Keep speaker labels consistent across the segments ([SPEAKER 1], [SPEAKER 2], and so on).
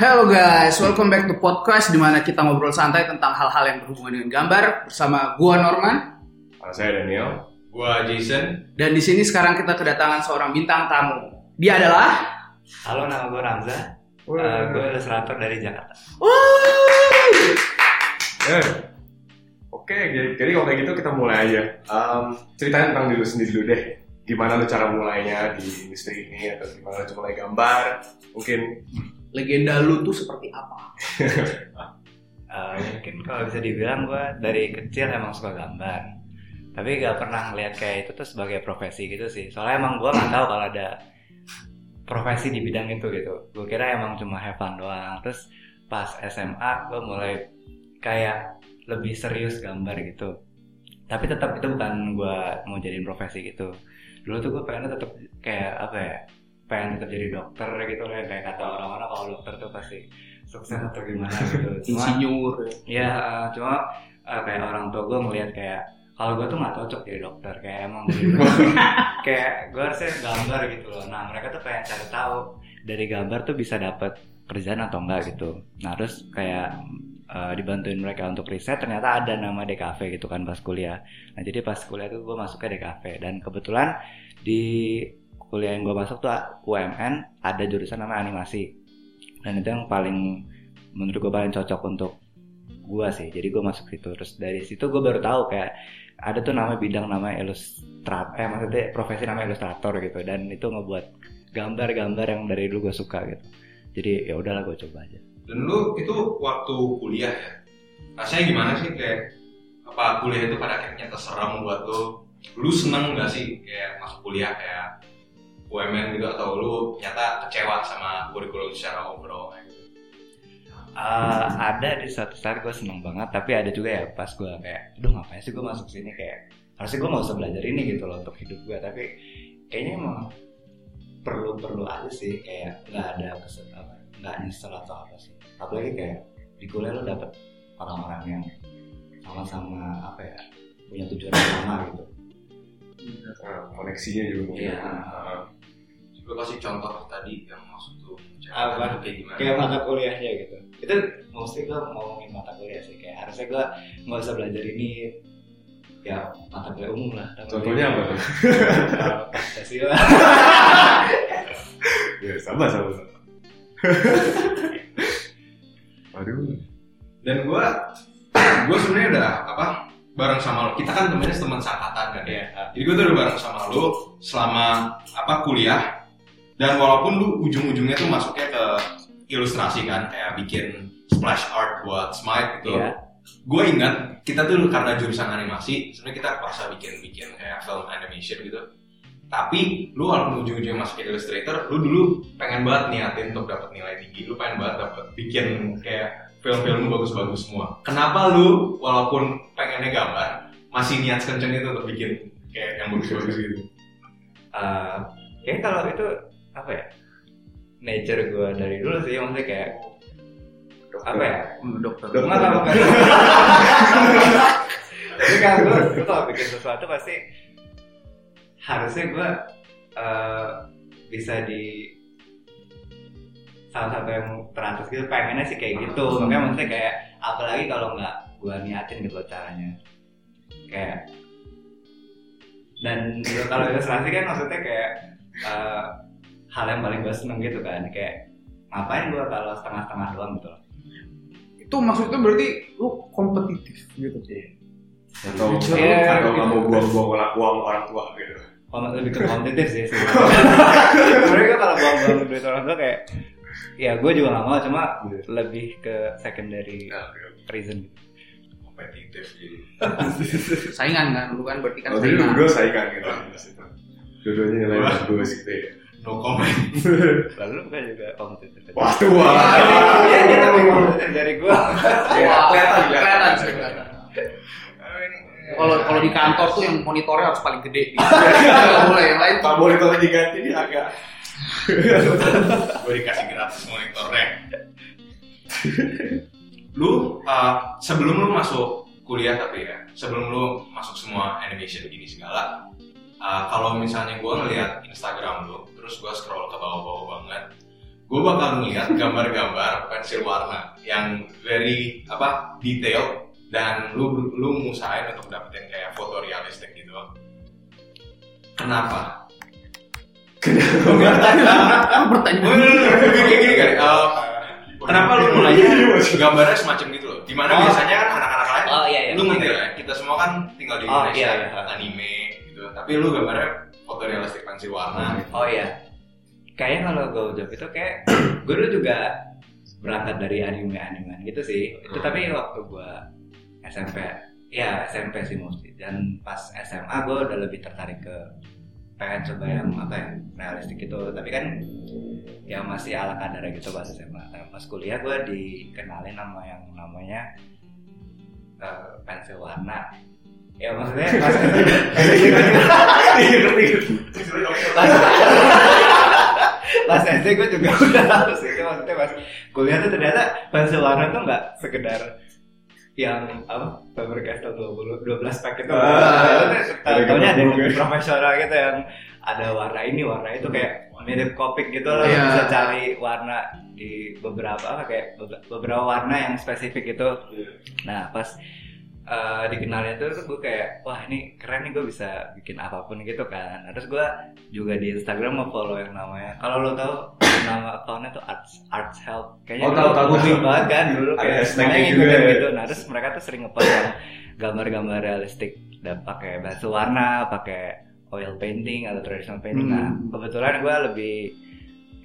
[SPEAKER 1] Hello guys, welcome back to podcast di mana kita ngobrol santai tentang hal-hal yang berhubungan dengan gambar bersama gua Norman
[SPEAKER 2] saya Daniel.
[SPEAKER 3] Gua Jason.
[SPEAKER 1] dan di sini sekarang kita kedatangan seorang bintang tamu. Dia adalah
[SPEAKER 4] Halo, nama gue Ramza. Uh, gue ilustrator dari Jakarta.
[SPEAKER 2] Eh, Oke, jadi, jadi kalau kayak gitu kita mulai aja. Um, ceritain tentang diri sendiri dulu deh. Gimana lu cara mulainya di industri ini atau gimana lu mulai gambar? Mungkin
[SPEAKER 1] legenda lu tuh seperti apa?
[SPEAKER 4] Uh, mungkin kalau bisa dibilang gue dari kecil emang suka gambar. Tapi gak pernah ngeliat kayak itu tuh sebagai profesi gitu sih. Soalnya emang gue gak tahu kalau ada profesi di bidang itu gitu. Gue kira emang cuma have fun doang. Terus pas SMA gue mulai kayak lebih serius gambar gitu. Tapi tetap itu bukan gue mau jadiin profesi gitu. Dulu tuh gue pengen tetap kayak apa ya? Pengen tetap jadi dokter gitu kayak kayak kata orang-orang kalau dokter tuh pasti sukses atau gimana gitu. Cuma
[SPEAKER 1] Insinyur.
[SPEAKER 4] Ya, cuma eh, kayak orang tua gue ngeliat kayak kalau gue tuh nggak cocok jadi dokter kayak emang dari kayak gue harusnya gambar gitu loh. Nah mereka tuh pengen cari tahu dari gambar tuh bisa dapet kerjaan atau enggak gitu. Nah terus kayak eh, dibantuin mereka untuk riset ternyata ada nama DKV gitu kan pas kuliah. Nah jadi pas kuliah tuh gue masuk ke DKV dan kebetulan di kuliah yang gue masuk tuh UMN ada jurusan namanya animasi. Dan itu yang paling menurut gue paling cocok untuk gue sih. Jadi gue masuk situ. Terus dari situ gue baru tahu kayak ada tuh nama bidang namanya ilustrator eh maksudnya profesi namanya ilustrator gitu. Dan itu ngebuat gambar-gambar yang dari dulu gue suka gitu. Jadi ya udahlah gue coba aja.
[SPEAKER 3] Dan lu itu waktu kuliah ya. Rasanya gimana sih? Kayak apa kuliah itu pada akhirnya terserang buat lu? Lu seneng gak sih kayak masuk kuliah? Kayak UMN gitu atau lu ternyata kecewa sama kurikulum secara overall kayak gitu?
[SPEAKER 4] Eh, ada di suatu saat gue seneng banget tapi ada juga ya pas gue kayak aduh ngapain sih gue masuk sini kayak harusnya gue nggak usah belajar ini gitu loh untuk hidup gue tapi kayaknya emang perlu perlu aja sih kayak nggak ada kesan apa nggak nyesel atau apa sih apalagi kayak di kuliah lo dapet orang-orang yang sama-sama apa ya punya tujuan yang sama gitu
[SPEAKER 2] uh, koneksinya juga mungkin.
[SPEAKER 4] Iya.
[SPEAKER 3] Coba kasih contoh tadi yang maksud tuh
[SPEAKER 4] Apa?
[SPEAKER 3] kayak gimana?
[SPEAKER 4] kayak mata kuliahnya gitu itu mostly gue ngomongin mata kuliah sih kayak harusnya gue nggak usah belajar ini ya mata kuliah umum lah
[SPEAKER 2] contohnya apa tuh?
[SPEAKER 4] Pancasila
[SPEAKER 2] ya sama sama. sama. Aduh.
[SPEAKER 3] Dan gua gua sebenarnya udah apa bareng sama lo. Kita kan temennya teman sangkatan kan ya. Jadi gue tuh udah bareng sama lo selama apa kuliah. Dan walaupun lu ujung-ujungnya tuh masuknya ke ilustrasi kan, kayak bikin splash art buat Smite gitu.
[SPEAKER 4] Iya.
[SPEAKER 3] Gue ingat kita tuh karena jurusan animasi, sebenarnya kita paksa bikin-bikin kayak film animation gitu. Tapi lu walaupun ujung-ujungnya masuk ke Illustrator, lu dulu pengen banget niatin untuk dapat nilai tinggi. Lu pengen banget dapat bikin kayak film-film bagus-bagus semua. Kenapa lu walaupun pengennya gambar, masih niat kenceng itu untuk bikin kayak yang bagus-bagus gitu?
[SPEAKER 4] Eh, kayaknya kalau itu apa ya nature gue dari dulu sih maksudnya kayak apa ya
[SPEAKER 1] Dokter.
[SPEAKER 2] Dokter.
[SPEAKER 4] Enggak, bukan. Tapi kan gue, gue kalau bikin sesuatu pasti harusnya gue eh, bisa di salah satu yang teratas gitu pengennya sih kayak gitu makanya maksudnya kayak apalagi kalau nggak gue niatin gitu caranya kayak dan kalau ilustrasi kan maksudnya kayak eh, hal yang paling gue seneng gitu kan kayak ngapain gue kalau setengah-setengah doang gitu loh
[SPEAKER 1] Itu maksudnya berarti lu kompetitif gitu.
[SPEAKER 2] Atau
[SPEAKER 4] Iya,
[SPEAKER 2] atau nggak
[SPEAKER 4] gitu.
[SPEAKER 2] mau buang-buang uang, orang tua gitu.
[SPEAKER 4] Kom- lebih ke kompetitif sih sebenarnya kalau buang-buang duit orang tua kayak ya gue juga gak mau cuma lebih ke secondary reason gitu.
[SPEAKER 3] Kompetitif jadi.
[SPEAKER 1] Saingan kan, lu kan berarti kan
[SPEAKER 2] Oh,
[SPEAKER 1] saingan.
[SPEAKER 2] dua saingan gitu. Dua-duanya nilai bagus gitu ya.
[SPEAKER 3] No comment.
[SPEAKER 4] lalu lu kan juga kompetitif aja.
[SPEAKER 2] Wah, tua.
[SPEAKER 4] Iya, dia lebih kompetitif dari gue
[SPEAKER 1] Wah, kelihatan, kelihatan Kalau kalau di kantor tuh yang monitornya harus paling gede. Nggak boleh yang lain.
[SPEAKER 2] Monitor diganti ini agak.
[SPEAKER 3] gue dikasih gratis monitornya. lu uh, sebelum lu masuk kuliah tapi ya, sebelum lu masuk semua animation gini segala, uh, kalau misalnya gue ngeliat Instagram lu, terus gue scroll ke bawah-bawah banget, gue bakal ngeliat gambar-gambar pensil warna yang very apa detail dan lu lu ngusahain untuk dapetin kayak foto realistik gitu. Kenapa? Gini gini kan. eh, kenapa lu mulainya gambarnya semacam gitu loh? Di mana
[SPEAKER 4] Oh.
[SPEAKER 3] biasanya kan anak-anak lain
[SPEAKER 4] Oh iya iya.
[SPEAKER 3] lu ngerti lah, kita semua kan tinggal di
[SPEAKER 4] Oh,
[SPEAKER 3] Indonesia,
[SPEAKER 4] iya, iya.
[SPEAKER 3] anime. Tapi lu gambarnya foto realistik pensil warna.
[SPEAKER 4] Oh iya. Kayaknya kalau gue jawab itu kayak gue dulu juga berangkat dari anime-animan gitu sih. Itu
[SPEAKER 3] Hmm.
[SPEAKER 4] tapi waktu gue SMP, ya SMP sih mostly. Dan pas SMA gue udah lebih tertarik ke pengen coba yang apa ya realistik gitu. Tapi kan yang masih ala kadar gitu pas SMA. Nah, pas kuliah gue dikenalin sama yang namanya eh, pensil warna. Ya maksudnya pas pas SD gue juga udah tahu sih itu maksudnya pas kuliah tuh ternyata warna tuh nggak sekedar yang apa Faber Castell 20 12 pack itu.
[SPEAKER 2] Ah,
[SPEAKER 4] tahunya ada yang profesional gitu yang ada warna ini warna itu kayak mirip kopik gitu loh.
[SPEAKER 1] Iya.
[SPEAKER 4] bisa cari warna di beberapa apa kayak be- beberapa warna yang spesifik itu nah pas eh, dikenalnya tuh gue kayak wah ini keren nih gue bisa bikin apa pun gitu kan. Nah, terus gue juga di Instagram mau follow yang namanya kalau lo tau nama akunnya tuh arts arts help kayaknya
[SPEAKER 2] Oh, tahu,
[SPEAKER 4] booming
[SPEAKER 2] tahu.
[SPEAKER 4] banget kan dulu kayak semuanya
[SPEAKER 2] juga.
[SPEAKER 4] ngikutin gitu. Nah terus mereka tuh sering ngepost yang gambar-gambar realistik dan pakai batu warna pakai oil painting atau traditional painting. Nah
[SPEAKER 1] Hmm.
[SPEAKER 4] kebetulan gue lebih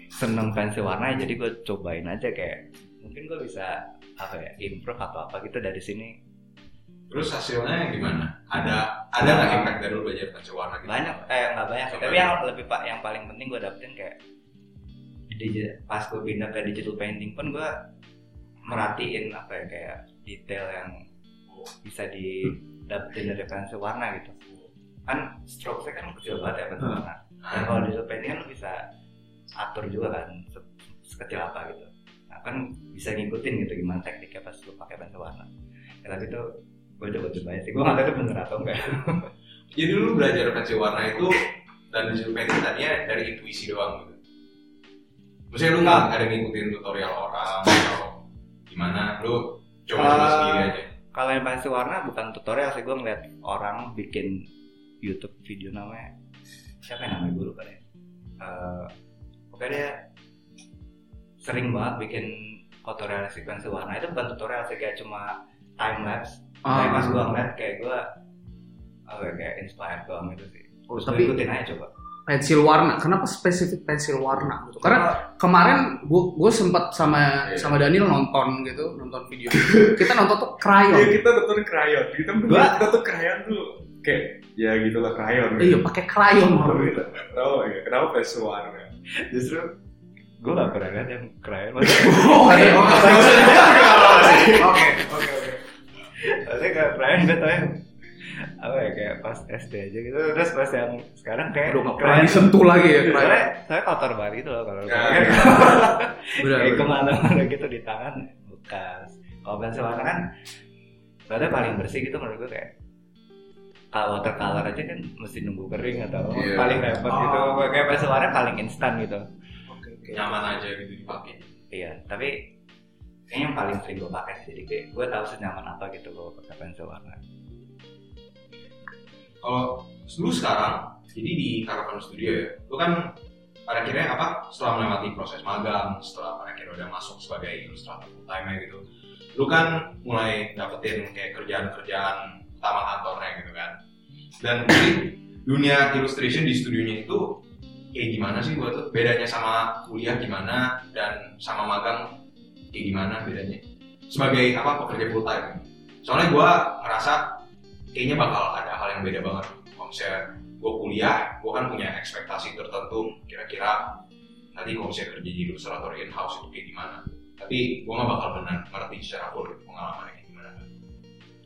[SPEAKER 4] seneng pensil warna jadi gue cobain aja kayak mungkin gue bisa apa ya improve atau apa gitu dari sini
[SPEAKER 3] Terus hasilnya gimana? Ada ada nggak impact dari lu belajar pensil warna gitu?
[SPEAKER 4] banyak eh nggak banyak
[SPEAKER 3] Nggak
[SPEAKER 4] tapi yang lebih pak yang paling penting gue dapetin kayak digi- pas gue pindah ke digital painting pun gue merhatiin apa ya kayak detail yang bisa didapetin dari pensil warna gitu. Kan stroke kan kecil banget ya pensil
[SPEAKER 1] Hmm.
[SPEAKER 4] warna. Dan
[SPEAKER 3] Nah,
[SPEAKER 4] kalau digital painting kan lu bisa atur juga kan se- sekecil apa gitu. Nah kan bisa ngikutin gitu gimana tekniknya pas lu pakai pensil warna. Ya, tapi itu gue coba cobain sih gue nggak tahu itu bener atau enggak
[SPEAKER 3] Jadi lu belajar pensil warna itu dan digital painting tadinya dari intuisi doang gitu. Maksudnya lu nggak ada ngikutin tutorial orang atau gimana? Lu coba-coba
[SPEAKER 4] Ah.
[SPEAKER 3] sendiri aja.
[SPEAKER 4] kalau yang pensil warna bukan tutorial sih gue ngeliat orang bikin YouTube video namanya siapa yang namanya gue lupa deh Eh, pokoknya dia sering banget bikin realistik pensil warna itu bukan tutorial sih kayak cuma time lapse. Tapi pas gue ngeliat kayak gue apa ya, kayak inspired doang gitu sih
[SPEAKER 1] Oh,
[SPEAKER 4] Terus
[SPEAKER 1] tapi-
[SPEAKER 4] gua ikutin aja coba
[SPEAKER 1] pensil warna. Kenapa spesifik pensil warna? Gitu? Karena kemarin gue sempat sama
[SPEAKER 2] Iya.
[SPEAKER 1] sama Daniel nonton gitu, nonton video. Kita nonton tuh krayon.
[SPEAKER 2] kita nonton krayon. Kita
[SPEAKER 4] Gua-
[SPEAKER 2] kita tuh krayon tuh kayak ya gitulah krayon.
[SPEAKER 1] Iya, pakai krayon.
[SPEAKER 2] Oh, gitu. Oh iya, kenapa pensil warna?
[SPEAKER 4] justru gue gak pernah lihat yang keren
[SPEAKER 1] Oh, iya.
[SPEAKER 2] Oke, oke.
[SPEAKER 4] Maksudnya kayak Brian gue tau yang apa ya kayak pas SD aja gitu. Terus pas yang sekarang kayak
[SPEAKER 1] Udah nggak pernah disentuh lagi ya
[SPEAKER 4] soalnya saya kotor banget gitu loh kalau
[SPEAKER 2] Ya,
[SPEAKER 4] kayak
[SPEAKER 1] Benar,
[SPEAKER 4] kayak
[SPEAKER 1] benar.
[SPEAKER 4] ke mana-mana gitu di tangan bekas. Kalau pensil warna kan berarti paling bersih gitu menurut gue kayak kalau watercolor aja kan mesti nunggu kering atau
[SPEAKER 2] Iya.
[SPEAKER 4] paling repot gitu. Kayak pensil warna paling instan gitu.
[SPEAKER 3] Nyaman aja gitu dipakai.
[SPEAKER 4] iya tapi kayaknya yang paling sering gue pakai jadi kayak gue tahu senyaman apa gitu gue pakai pensil warna
[SPEAKER 3] Kalau lu sekarang jadi di Caravan Studio ya, lu kan pada akhirnya apa setelah melewati proses magang, setelah pada akhirnya udah masuk sebagai ilustrator full time gitu, lu kan mulai dapetin kayak kerjaan-kerjaan utama kantornya gitu kan. Dan jadi dunia illustration di studionya itu kayak gimana sih buat lu? Bedanya sama kuliah gimana dan sama magang kayak gimana bedanya? Sebagai apa pekerja full time. Soalnya gua ngerasa kayaknya bakal ada hal yang beda banget. Kalau misalnya gue kuliah, gue kan punya ekspektasi tertentu kira-kira nanti kalau misalnya kerja di ilustrator in house itu kayak gimana. Tapi gue gak bakal benar ngerti secara full pengalamannya kayak gimana.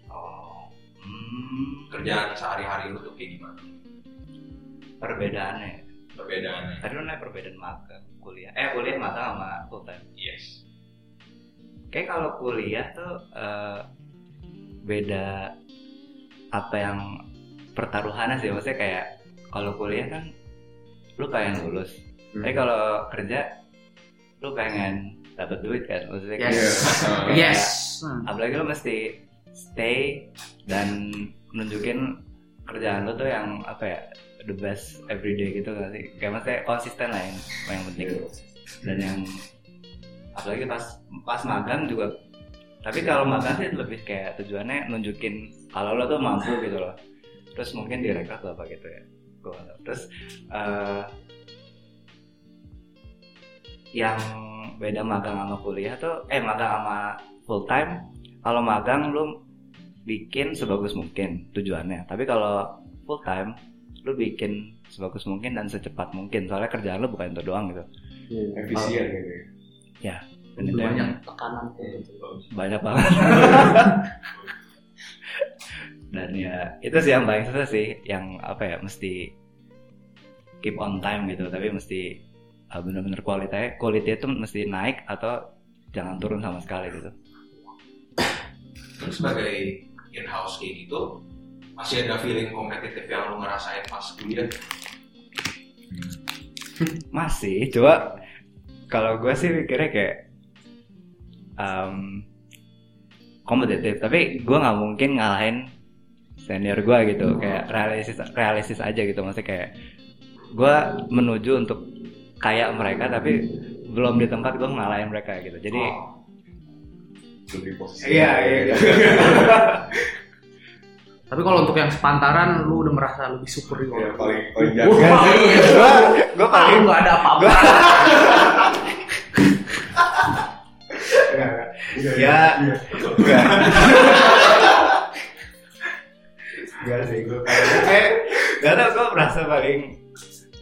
[SPEAKER 4] oh hmm,
[SPEAKER 3] Kerjaan sehari-hari lu tuh kayak gimana?
[SPEAKER 4] perbedaannya
[SPEAKER 3] Perbedaannya.
[SPEAKER 4] tadi lu nanya perbedaan magang kuliah eh kuliah magang sama full time
[SPEAKER 3] Yes.
[SPEAKER 4] Kayak kalau kuliah tuh eh, beda apa yang pertaruhannya sih maksudnya kayak kalau kuliah kan lu pengen lulus
[SPEAKER 2] Hmm.
[SPEAKER 4] tapi kalau kerja lu pengen dapat duit kan maksudnya
[SPEAKER 1] Yes.
[SPEAKER 4] kayak-
[SPEAKER 2] Iya.
[SPEAKER 1] Yes.
[SPEAKER 4] apalagi lu mesti stay dan nunjukin kerjaan lu tuh yang apa ya the best everyday gitu gak sih kayak maksudnya konsisten lah yang yang penting dan yang apalagi pas pas magang juga. Tapi kalau magang sih lebih kayak tujuannya nunjukin kalau lo tuh mampu gitu loh. Terus mungkin direkrut apa gitu ya. Tahu. terus eh, yang beda magang sama kuliah tuh eh magang sama full time kalau magang lu bikin sebagus mungkin tujuannya. Tapi kalau full time lu bikin sebagus mungkin dan secepat mungkin. Soalnya kerjaan lu bukan itu doang gitu.
[SPEAKER 2] Efisien gitu ya.
[SPEAKER 4] Dan
[SPEAKER 1] Lebih
[SPEAKER 4] itu yang
[SPEAKER 1] banyak tekanan
[SPEAKER 4] banyak banget. Dan ya itu sih yang paling susah sih yang apa ya mesti keep on time gitu. Tapi mesti uh, bener-bener kualitasnya quality itu mesti naik atau jangan turun sama sekali gitu.
[SPEAKER 3] Terus sebagai in-house kayak gitu, masih ada feeling kompetitif yang lu ngerasain pas kuliah?
[SPEAKER 4] masih coba kalau gue sih mikirnya kayak um, kompetitif tapi gue nggak mungkin ngalahin senior gue gitu kayak realistis realistis aja gitu maksudnya kayak gue menuju untuk kayak mereka tapi belum di tempat gue ngalahin mereka gitu jadi
[SPEAKER 2] Lebih posisi.
[SPEAKER 1] Iya, iya. Tapi kalau untuk yang sepantaran, lu udah merasa lebih superior.
[SPEAKER 2] Iya, paling paling jago.
[SPEAKER 4] gue gue paling
[SPEAKER 1] nggak ada apa-apa.
[SPEAKER 2] Iya,
[SPEAKER 4] Ya.
[SPEAKER 2] iya.
[SPEAKER 4] Enggak. Enggak sih, gue kayak Gak tau, gue merasa paling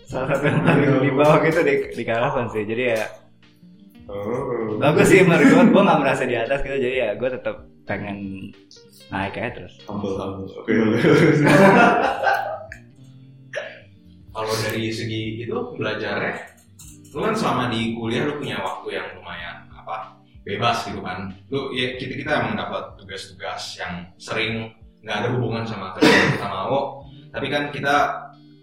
[SPEAKER 4] Salah satu yang paling di bawah gitu di, di karavan sih Jadi ya
[SPEAKER 2] Oh.
[SPEAKER 4] Bagus sih menurut gue, gue gak merasa di atas gitu Jadi ya gue tetap pengen naik aja terus
[SPEAKER 2] Humble, humble. Oke.
[SPEAKER 3] Kalau dari segi itu belajarnya, lu kan selama di kuliah lu punya waktu yang bebas gitu kan. Lu ya kita kita emang dapat tugas-tugas yang sering nggak ada hubungan sama kerja yang kita mau, tapi kan kita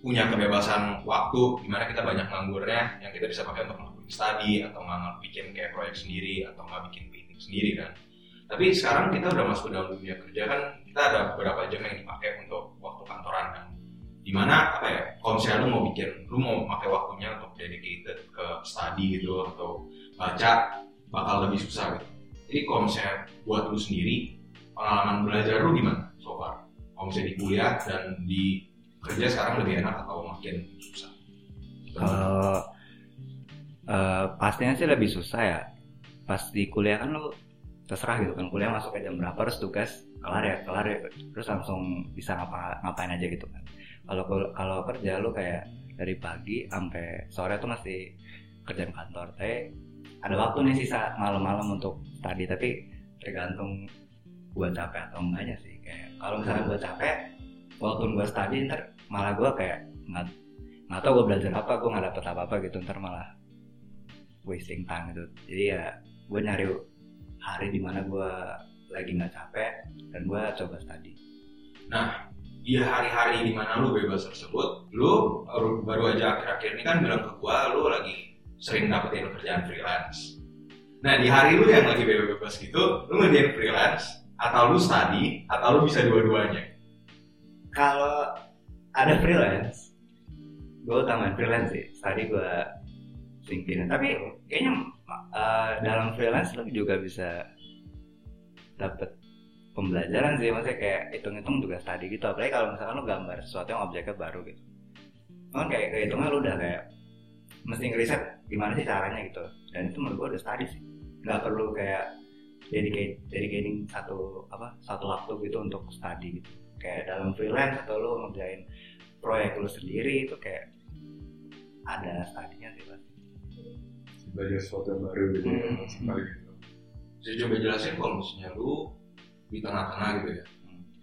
[SPEAKER 3] punya kebebasan waktu di mana kita banyak nganggurnya yang kita bisa pakai untuk ngelakuin studi atau nggak bikin kayak proyek sendiri atau nggak bikin meeting sendiri kan. Tapi sekarang kita udah masuk dalam dunia kerja kan kita ada beberapa jam yang dipakai untuk waktu kantoran kan di mana apa ya kalau misalnya lu mau bikin lu mau pakai waktunya untuk dedicated ke study gitu atau baca bakal lebih susah gitu jadi kalau misalnya buat lu sendiri pengalaman belajar lu gimana so far? Kalau misalnya di kuliah dan di kerja sekarang lebih enak atau makin susah?
[SPEAKER 4] Kalau eh, pastinya sih lebih susah ya. Pas di kuliah kan lu terserah gitu kan. Kuliah masuk ke jam berapa terus tugas kelar ya kelar ya. Terus langsung bisa ngapa ngapain aja gitu kan. Kalau kalau kerja lu kayak dari pagi sampai sore tuh masih kerjaan kantor. Tapi ada waktu nih sisa malam-malam untuk tadi tapi tergantung gua capek atau enggaknya sih. Kayak kalau misalnya gua capek walaupun gua study ntar malah gua kayak nggak nggak tahu gua belajar apa gua nggak dapet apa apa gitu ntar malah wasting time gitu. Jadi ya gua nyari hari di mana gua lagi nggak capek dan gua coba study.
[SPEAKER 3] Nah, di hari-hari di mana lu bebas tersebut, lu baru, aja akhir-akhir ini kan bilang ke gua lu lagi sering dapetin kerjaan freelance. Nah, di hari lu yang lagi bebas gitu, lu ngerjain freelance, atau lu study, atau lu bisa dua-duanya.
[SPEAKER 4] kalau ada freelance gue utamain freelance sih. Tadi gue singkirin tapi kayaknya uh, dalam freelance lo juga bisa dapet pembelajaran sih. Maksudnya kayak hitung-hitung juga tadi gitu. Apalagi kalau misalkan lo gambar sesuatu yang objeknya baru gitu. Kan kayak kehitungnya lo udah kayak mesti ngeriset gimana sih caranya gitu dan itu menurut gue udah study sih nggak perlu kayak dedicate dedicating satu apa satu waktu gitu untuk study gitu kayak dalam freelance atau lo ngerjain proyek lo sendiri itu kayak ada studinya sih pasti
[SPEAKER 2] Belajar sesuatu yang baru gitu. ya,
[SPEAKER 4] Hmm.
[SPEAKER 2] sekali gitu.
[SPEAKER 3] Bisa coba jelasin kalau misalnya lu di tengah-tengah gitu ya,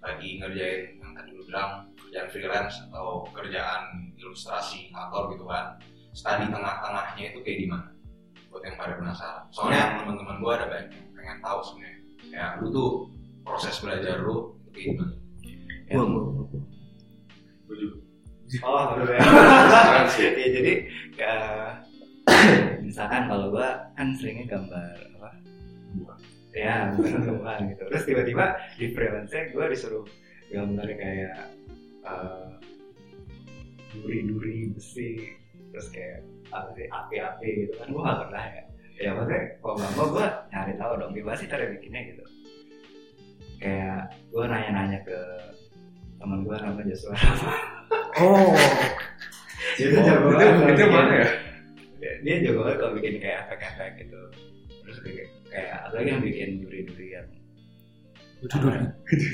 [SPEAKER 3] lagi ngerjain yang tadi lu bilang kerjaan freelance atau kerjaan ilustrasi kantor gitu kan, study tengah-tengahnya itu kayak gimana? Buat yang pada penasaran. Soalnya teman-teman gua ada banyak yang pengen tahu sebenarnya. Ya, lu tuh proses belajar lu itu kayak gimana?
[SPEAKER 4] Ya,
[SPEAKER 2] Gua juga.
[SPEAKER 4] oh bener ya ya jadi ya, misalkan kalau gue kan seringnya gambar apa ya gambar tumbuhan gitu terus tiba-tiba di freelance gue disuruh gambar kayak eh, duri-duri besi terus kayak apa sih api-api gitu kan. Gue gak pernah ya. Ya maksudnya kalau nggak mau gue nyari tahu dong gimana sih cara bikinnya gitu. Kayak gue nanya-nanya ke teman gue namanya Joshua
[SPEAKER 1] Oh,
[SPEAKER 4] dia
[SPEAKER 2] Oh,
[SPEAKER 4] jago
[SPEAKER 2] itu, itu mana ya?
[SPEAKER 4] dia, jago banget kalau bikin kayak efek-efek gitu. Terus kayak, kayak apalagi yang bikin duri-duri yang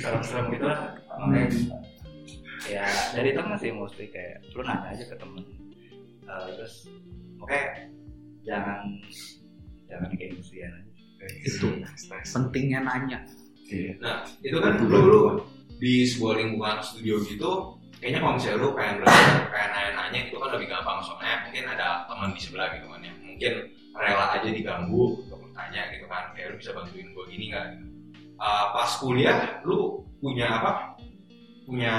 [SPEAKER 4] serem-serem gitu lah. Makanya, ya dari temen sih mostly kayak lu nanya aja ke temen Eh, terus oke jangan jangan gengsian aja
[SPEAKER 1] itu pentingnya nanya.
[SPEAKER 4] Iya.
[SPEAKER 3] Nah, itu kan lu, lu di sebuah lingkungan studio gitu, kayaknya kalau misalnya lu pengen belajar, pengen nanya-nanya itu kan lebih gampang soalnya mungkin ada teman di sebelah gitu kan ya. Mungkin rela aja diganggu untuk bertanya gitu kan, kayak lu bisa bantuin gue gini nggak gitu. Uh, pas kuliah, lu punya apa? Punya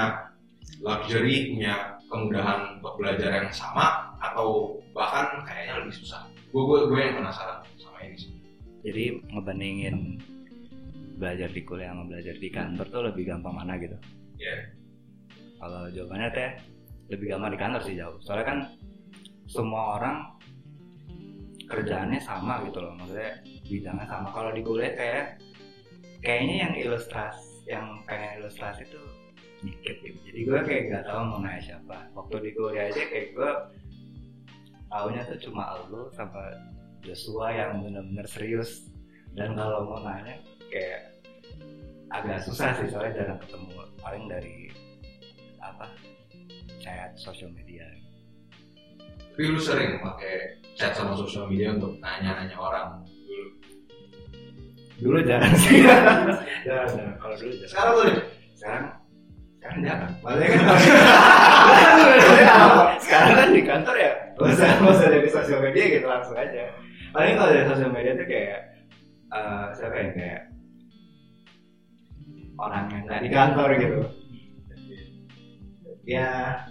[SPEAKER 3] luxury, punya kemudahan untuk belajar yang sama atau bahkan kayaknya lebih susah. Gue gue gue yang penasaran sama ini sih.
[SPEAKER 4] jadi ngebandingin belajar di kuliah sama belajar di kantor tuh lebih gampang mana gitu
[SPEAKER 3] Iya.
[SPEAKER 4] kalau jawabannya teh lebih gampang di kantor sih jauh soalnya kan semua orang kerjaannya sama gitu loh maksudnya bidangnya sama kalau di kuliah kayak kayaknya yang ilustras yang pengen ilustrasi tuh dikit gitu jadi gue kayak gak tahu mau nanya siapa. Waktu di kuliah aja kayak gue taunya tuh cuma lu sama Joshua yang bener-bener serius. Dan kalau mau nanya kayak agak susah sih soalnya jarang ketemu. Paling dari apa chat sosial media.
[SPEAKER 3] Tapi lu sering pakai chat sama sosial media untuk nanya-nanya orang dulu.
[SPEAKER 4] dulu jarang sih. Jarang, jarang. kalau dulu jarang.
[SPEAKER 3] Sekarang nih,
[SPEAKER 4] sekarang sekarang jarang maksudnya kan sekarang kan di kantor ya nggak usah nggak usah dari sosial media gitu langsung aja. Paling kalau dari sosial media tuh kayak eh, siapa yang kayak orang yang nggak di kantor gitu. Ya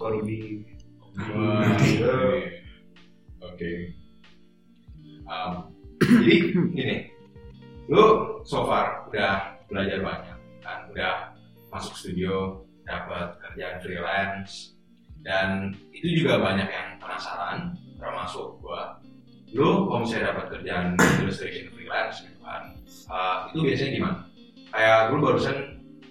[SPEAKER 4] Korudi gitu.
[SPEAKER 3] Oke. Jadi gini, lu so far udah belajar banyak kan, udah masuk studio, dapat kerjaan freelance, dan itu juga banyak yang penasaran, termasuk gua. Lu kalau misalnya dapat kerjaan illustration freelance gitu kan, uh, itu biasanya gimana? Kayak lu barusan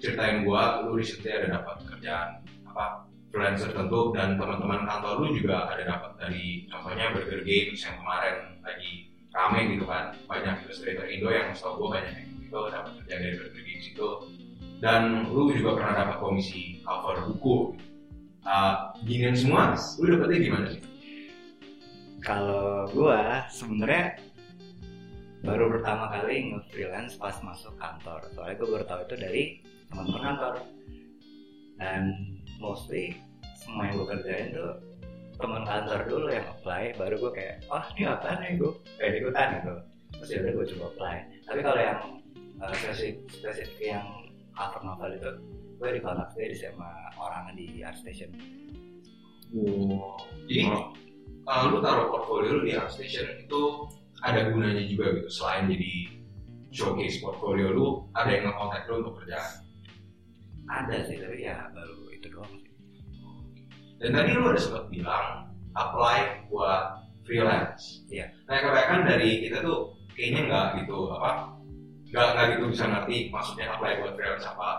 [SPEAKER 3] ceritain gua, lu recently ada dapat kerjaan apa freelance tertentu dan teman-teman kantor lu juga ada dapat dari contohnya Burger Games yang kemarin lagi rame gitu kan banyak illustrator Indo yang setahu gue banyak yang itu dapat kerja dari Burger Games itu dan lu juga pernah dapat komisi cover buku uh, ginian semua lu dapetnya gimana sih?
[SPEAKER 4] kalau gua sebenarnya baru pertama kali nge-freelance pas masuk kantor. Soalnya gua baru tahu itu dari teman-teman kantor. Dan mostly semua yang gue kerjain tuh teman kantor dulu yang apply baru gue kayak oh ini apa nih gue kayak ikutan gitu. Terus ya udah gue coba apply. Tapi kalau yang uh, spesifik spesifik yang cover novel itu. Gue di kontak dia sama orang di art station.
[SPEAKER 3] Jadi uh, lu taruh portfolio lu di ArtStation itu ada gunanya juga gitu selain jadi showcase portfolio lu ada yang nge-contact lu untuk kerjaan?
[SPEAKER 4] Ada sih tapi ya baru itu doang sih.
[SPEAKER 3] Dan tadi lu ada sempat bilang apply buat freelance.
[SPEAKER 4] Iya.
[SPEAKER 3] Nah kebanyakan dari kita tuh kayaknya nggak gitu apa nggak nggak gitu bisa ngerti maksudnya apply buat freelance apa.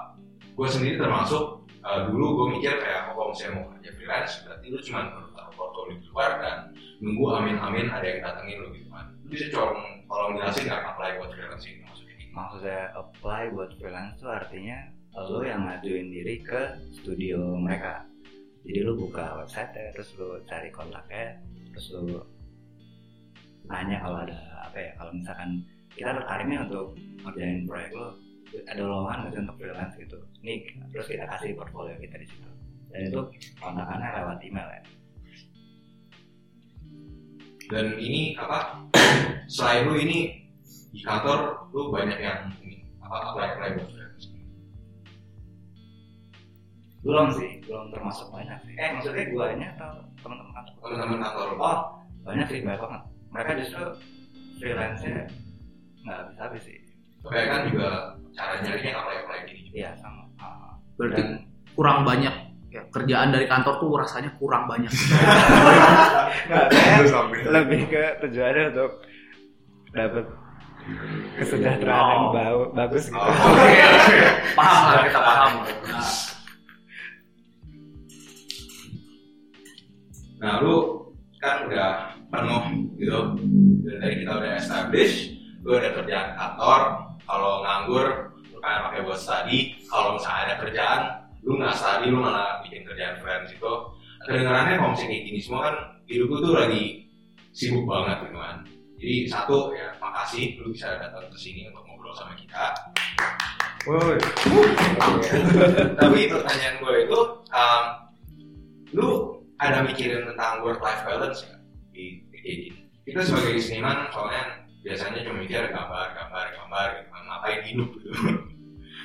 [SPEAKER 3] Gue sendiri termasuk uh, dulu gue mikir kayak oh, kalau misalnya mau kerja freelance berarti lu cuma perlu taruh portfolio di luar dan nunggu amin-amin ada yang datengin lu gitu kan. Lu bisa colong tolong jelasin nggak apply buat freelance ini maksudnya gimana?
[SPEAKER 4] maksudnya apply buat freelance tuh artinya lo yang ngajuin diri ke studio mereka jadi lu buka website terus lu cari kontaknya terus lu nanya kalau ada apa ya kalau misalkan kita tertarik nih untuk ngerjain proyek lo. Ada lowongan nggak sih untuk freelance gitu? Nih terus kita kasih portfolio kita di situ. Dan itu kontakannya lewat email ya.
[SPEAKER 3] Dan ini apa? Selain lu ini di kantor lu banyak yang ini apa apply apply buat
[SPEAKER 4] belum sih belum termasuk banyak sih. Eh maksudnya guanya atau teman-teman kantor?
[SPEAKER 3] Teman-teman kantor
[SPEAKER 4] oh banyak sih banyak banget. Mereka justru freelance-nya nggak habis habis sih
[SPEAKER 3] Kayak kan juga cara nyarinya apa yang kayak gini.
[SPEAKER 4] iya sama Ah.
[SPEAKER 1] Berarti
[SPEAKER 4] Dan-
[SPEAKER 1] kurang banyak ya, kerjaan dari kantor tuh rasanya kurang banyak.
[SPEAKER 4] nggak lebih ke tujuannya untuk dapat kesejahteraan yang
[SPEAKER 1] Oh.
[SPEAKER 4] bau, bagus gitu.
[SPEAKER 1] Oke, paham lah kita paham. Nah,
[SPEAKER 3] Nah lu kan udah penuh gitu. Dan dari kita udah establish, lu ada kerjaan kantor. Kalau nganggur, lu pengen pakai buat study. Kalau misalnya ada kerjaan, lu nggak study, lu malah bikin kerjaan freelance itu. Kedengarannya kalau misalnya kayak gini semua kan hidup lu tuh lagi sibuk banget gitu kan. Jadi satu ya makasih lu bisa datang ke sini untuk ngobrol sama kita.
[SPEAKER 2] Woi.
[SPEAKER 3] Tapi pertanyaan gue itu, um, lu ada mikirin tentang work life balance nggak di, di kayak gini? Kita sebagai seniman soalnya biasanya cuma mikir gambar, gambar, gambar, gitu ngapain hidup gitu.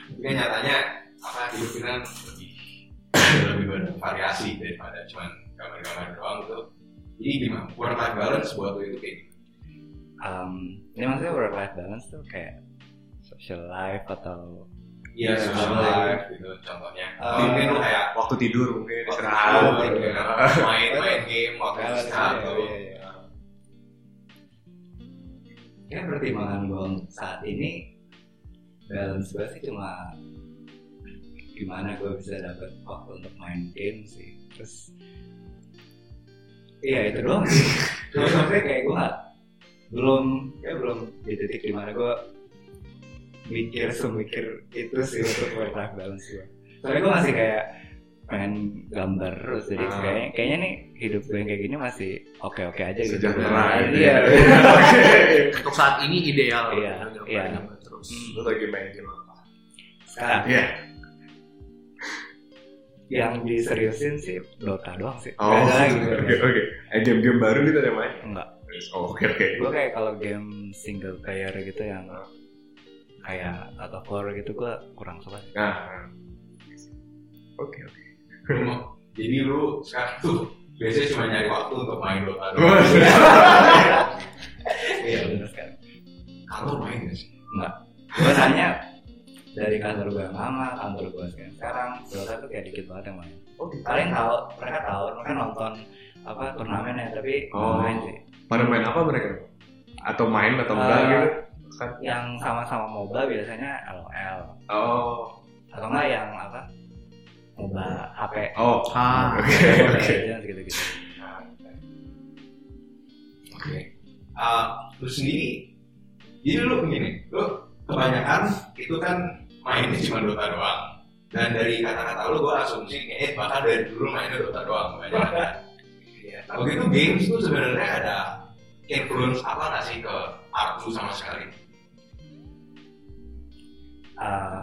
[SPEAKER 3] Tapi kan nyatanya apa hidup kita kan lebih lebih bervariasi daripada cuma gambar-gambar doang gitu. Jadi gimana? Work life balance buat lu itu kayak gimana?
[SPEAKER 4] Um, ini maksudnya work life balance tuh kayak social life atau
[SPEAKER 3] Iya, social
[SPEAKER 2] social
[SPEAKER 3] life gitu contohnya.
[SPEAKER 4] Uh,
[SPEAKER 3] mungkin lu kayak
[SPEAKER 2] Waktu tidur mungkin
[SPEAKER 3] waktu
[SPEAKER 2] istirahat.
[SPEAKER 3] tidur, gitu kan, main game waktu
[SPEAKER 4] Balance,
[SPEAKER 3] istirahat
[SPEAKER 4] iya,
[SPEAKER 3] tuh.
[SPEAKER 4] iya, iya. Ya pertimbangan gue saat ini balance gue sih cuma gimana gue bisa dapat waktu untuk main game sih. Terus iya itu doang sih. Terus maksudnya kayak gue nggak belum ya belum di titik di mana gue mikir semikir itu sih untuk work life balance gue soalnya gue masih kayak pengen gambar terus jadi
[SPEAKER 2] Ah.
[SPEAKER 4] kayaknya kayaknya nih hidup gue yang kayak gini masih oke oke aja gitu
[SPEAKER 2] Sejahtera gitu
[SPEAKER 4] iya
[SPEAKER 2] ya.
[SPEAKER 1] untuk saat ini ideal.
[SPEAKER 4] Iya,
[SPEAKER 1] Gambar-
[SPEAKER 4] iya.
[SPEAKER 1] gambar Terus.
[SPEAKER 2] Lu lagi main game apa?
[SPEAKER 4] sekarang
[SPEAKER 2] Iya.
[SPEAKER 4] yang diseriusin sih Dota doang sih
[SPEAKER 2] Oh,
[SPEAKER 4] Nggak ada lagi gue
[SPEAKER 2] oke oke. Eh game-game baru nih ada main?
[SPEAKER 4] enggak
[SPEAKER 2] Oh, oke oke.
[SPEAKER 4] gue kayak kalau game single player gitu yang kayak of War gitu gue kurang suka sih
[SPEAKER 2] Nah. Oke oke.
[SPEAKER 3] Lu mau- jadi lu sekarang tuh biasanya cuma nyari waktu untuk main Dota doang.
[SPEAKER 4] iya bener sekali
[SPEAKER 3] Kantor main gak sih?
[SPEAKER 4] enggak gue nanya dari kantor gue yang lama kantor gue sekarang sekarang Dota tuh kayak dikit banget yang main
[SPEAKER 2] Oh, gitu.
[SPEAKER 4] kalian tahu mereka tahu mereka nonton apa turnamennya tapi nggak
[SPEAKER 2] Oh.
[SPEAKER 4] main sih
[SPEAKER 2] Pada main apa mereka? Atau main atau
[SPEAKER 4] Eh,
[SPEAKER 2] enggak gitu? Kan.
[SPEAKER 4] yang sama-sama MOBA biasanya LOL
[SPEAKER 2] Oh.
[SPEAKER 4] atau enggak yang apa MOBA HP
[SPEAKER 2] Oh.
[SPEAKER 1] Ah,
[SPEAKER 2] Oke oke.
[SPEAKER 4] Gitu-gitu
[SPEAKER 3] Oke. Ah, lu sendiri, jadi lu begini, lu kebanyakan itu kan mainnya cuma Dota doang. Dan dari kata-kata lu, gue asumsi kayaknya bahkan dari dulu mainnya Dota doang kebanyakan. kan?
[SPEAKER 4] Iya.
[SPEAKER 3] Games tuh sebenarnya ada influence apa nggak sih ke art lu sama sekali?
[SPEAKER 4] Eh,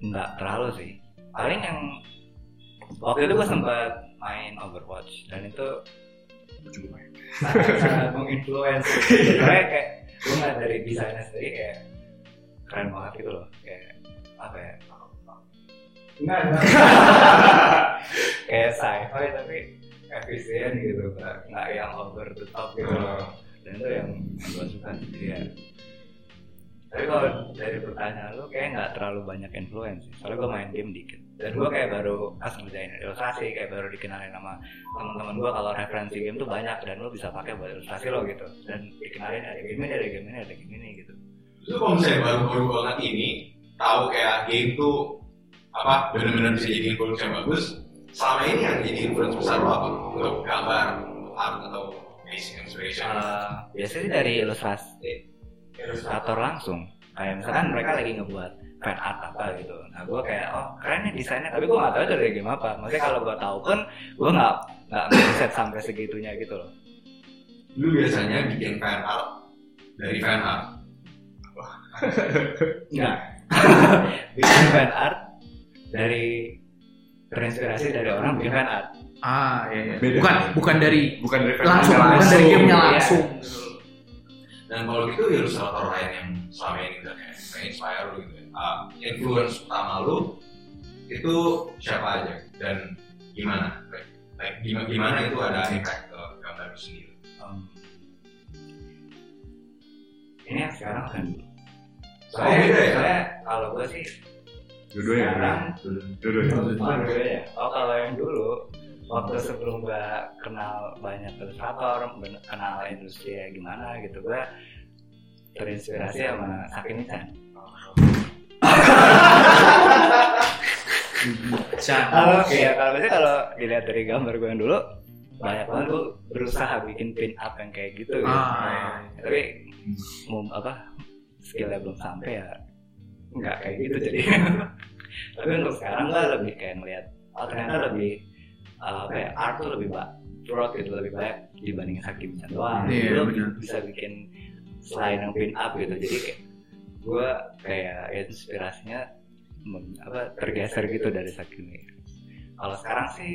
[SPEAKER 4] nggak terlalu sih paling yang waktu itu gue sempat main Overwatch dan itu
[SPEAKER 2] Juga main.
[SPEAKER 4] sangat, menginfluence karena kayak gue nggak dari desainnya sendiri kayak keren banget gitu loh kayak apa ya Enggak, enggak. kayak sci-fi tapi efisien gitu nggak nggak yang over the top gitu
[SPEAKER 2] Oh.
[SPEAKER 4] dan itu yang gue suka jadi ya tapi kalau dari pertanyaan lu kayak nggak terlalu banyak influence soalnya gue main game dikit. Dan gue kayak baru pas ngerjain ilustrasi kayak baru dikenalin sama teman-teman gue kalau referensi game tuh banyak dan lu bisa pakai buat ilustrasi lo gitu. Dan dikenalin ada game ini ada game ini ada game ini gitu.
[SPEAKER 3] Lu kalau misalnya baru-baru banget ini tahu kayak game tuh apa benar-benar bisa jadi influence yang bagus, selama ini yang jadi influence besar lo apa? Untuk gambar, art atau basic inspiration?
[SPEAKER 4] Eh, biasanya dari ilustrasi ilustrator langsung kayak misalkan mereka lagi ngebuat fan art apa gitu nah gue kayak oh keren nih desainnya tapi gue nggak tahu itu dari game apa maksudnya kalau gue tahu pun gue nggak nggak set sampai segitunya gitu loh
[SPEAKER 3] Lu biasanya bikin fan art dari fan art.
[SPEAKER 4] Enggak. bikin fan art dari terinspirasi dari orang bikin fan art.
[SPEAKER 1] ah, iya, iya.
[SPEAKER 2] Beda.
[SPEAKER 1] Bukan, bukan dari
[SPEAKER 2] Bukan dari
[SPEAKER 1] langsung, bukan dari gamenya
[SPEAKER 4] Iya.
[SPEAKER 1] langsung.
[SPEAKER 3] Dan kalau gitu ilustrator lain yang selama ini udah kayak inspire lu gitu ya. Ah, influence utama lu itu siapa aja dan gimana? Like, like, gimana, gimana itu ada impact ke gambar lu sendiri?
[SPEAKER 4] Um, ini yang sekarang kan
[SPEAKER 3] Oh, beda ya?
[SPEAKER 4] soalnya kalau gue sih
[SPEAKER 2] Dua-duanya.
[SPEAKER 4] sekarang
[SPEAKER 2] Dua-duanya.
[SPEAKER 4] Oh, dua ya. Oh kalau yang dulu waktu sebelum gue kenal banyak ilustrator, kenal industri ya gimana gitu gue terinspirasi sama Sakimi Chan. Kalau ya kalau biasanya kalau dilihat dari gambar gue yang dulu banyak banget gue berusaha bikin pin up yang kayak gitu. gitu.
[SPEAKER 1] Ah.
[SPEAKER 4] Tapi mau apa skillnya belum sampai ya nggak kayak gitu jadi. Tapi untuk sekarang gue lebih kayak ngeliat oh ternyata lebih uh, apa ya art tuh lebih ba- broad gitu lebih banyak dibandingin Sakti Chan doang.
[SPEAKER 1] Iya,
[SPEAKER 4] Lu
[SPEAKER 1] benar.
[SPEAKER 4] bisa bikin selain yang pin up gitu jadi kayak gue kayak inspirasinya mem- apa tergeser gitu dari Sakimi. Kalau sekarang sih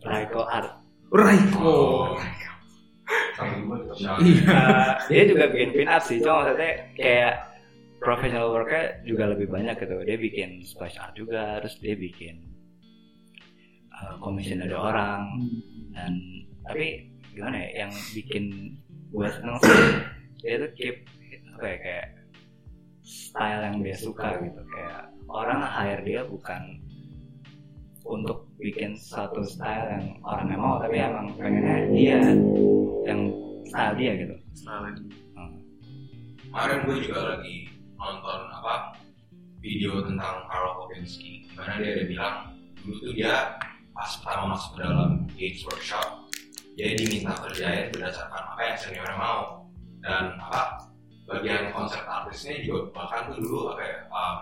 [SPEAKER 4] Raiko Art
[SPEAKER 1] Raiko.
[SPEAKER 3] Jalan.
[SPEAKER 1] Iya.
[SPEAKER 4] Uh, dia juga bikin pin up sih cuma maksudnya kayak professional worknya juga lebih banyak gitu dia bikin splash art juga terus dia bikin uh, commission dari orang. Dan tapi gimana ya yang bikin gue seneng sih dia tuh keep apa ya kayak style yang dia suka gitu. Kayak orang hire dia bukan untuk bikin satu style yang orangnya mau tapi emang pengennya dia yang style dia gitu. Hmm.
[SPEAKER 3] Kemarin gue juga lagi nonton apa video tentang Karl Popinski di mana dia ada bilang dulu tuh dia pas pertama masuk ke dalam Games Workshop. Dia diminta kerjain berdasarkan apa yang seniornya mau. Dan apa bagian konsep artisnya juga bahkan tuh dulu apa ya um,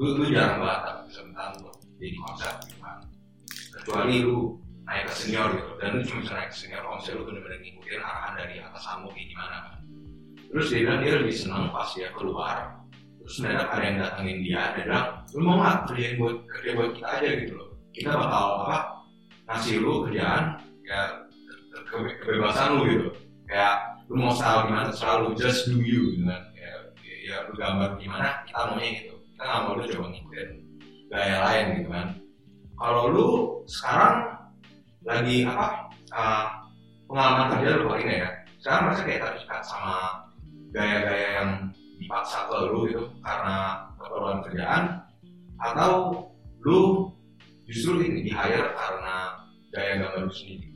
[SPEAKER 3] lu, lu jarang banget tapi kesempatan untuk jadi konsep gitu kecuali lu naik ke senior gitu. Dan lu cuma bisa naik ke senior kalau misalnya lu bener-bener ngikutin arahan dari atasanmu kayak gimana kan. Terus dia bilang dia lebih senang pas dia keluar terus mendadak ada yang datengin dia dia bilang lu mau nggak kerjain buat kerja buat kita aja gitu loh kita bakal apa ngasih lu kerjaan ya ke- ke- kebebasan lu gitu. Kayak lu mau style gimana terserah lu just do you gitu kan. Ya, ya, ya lu gambar gimana kita maunya gitu. Kita nggak mau lu coba ngikutin gaya lain gitu kan. Kalau lu sekarang lagi apa uh, pengalaman kerja lu kali ini ya sekarang merasa kayak terikat sama gaya-gaya yang dipaksa ke lu gitu karena keperluan kerjaan atau lu justru ini di hire karena gaya gambar lu sendiri.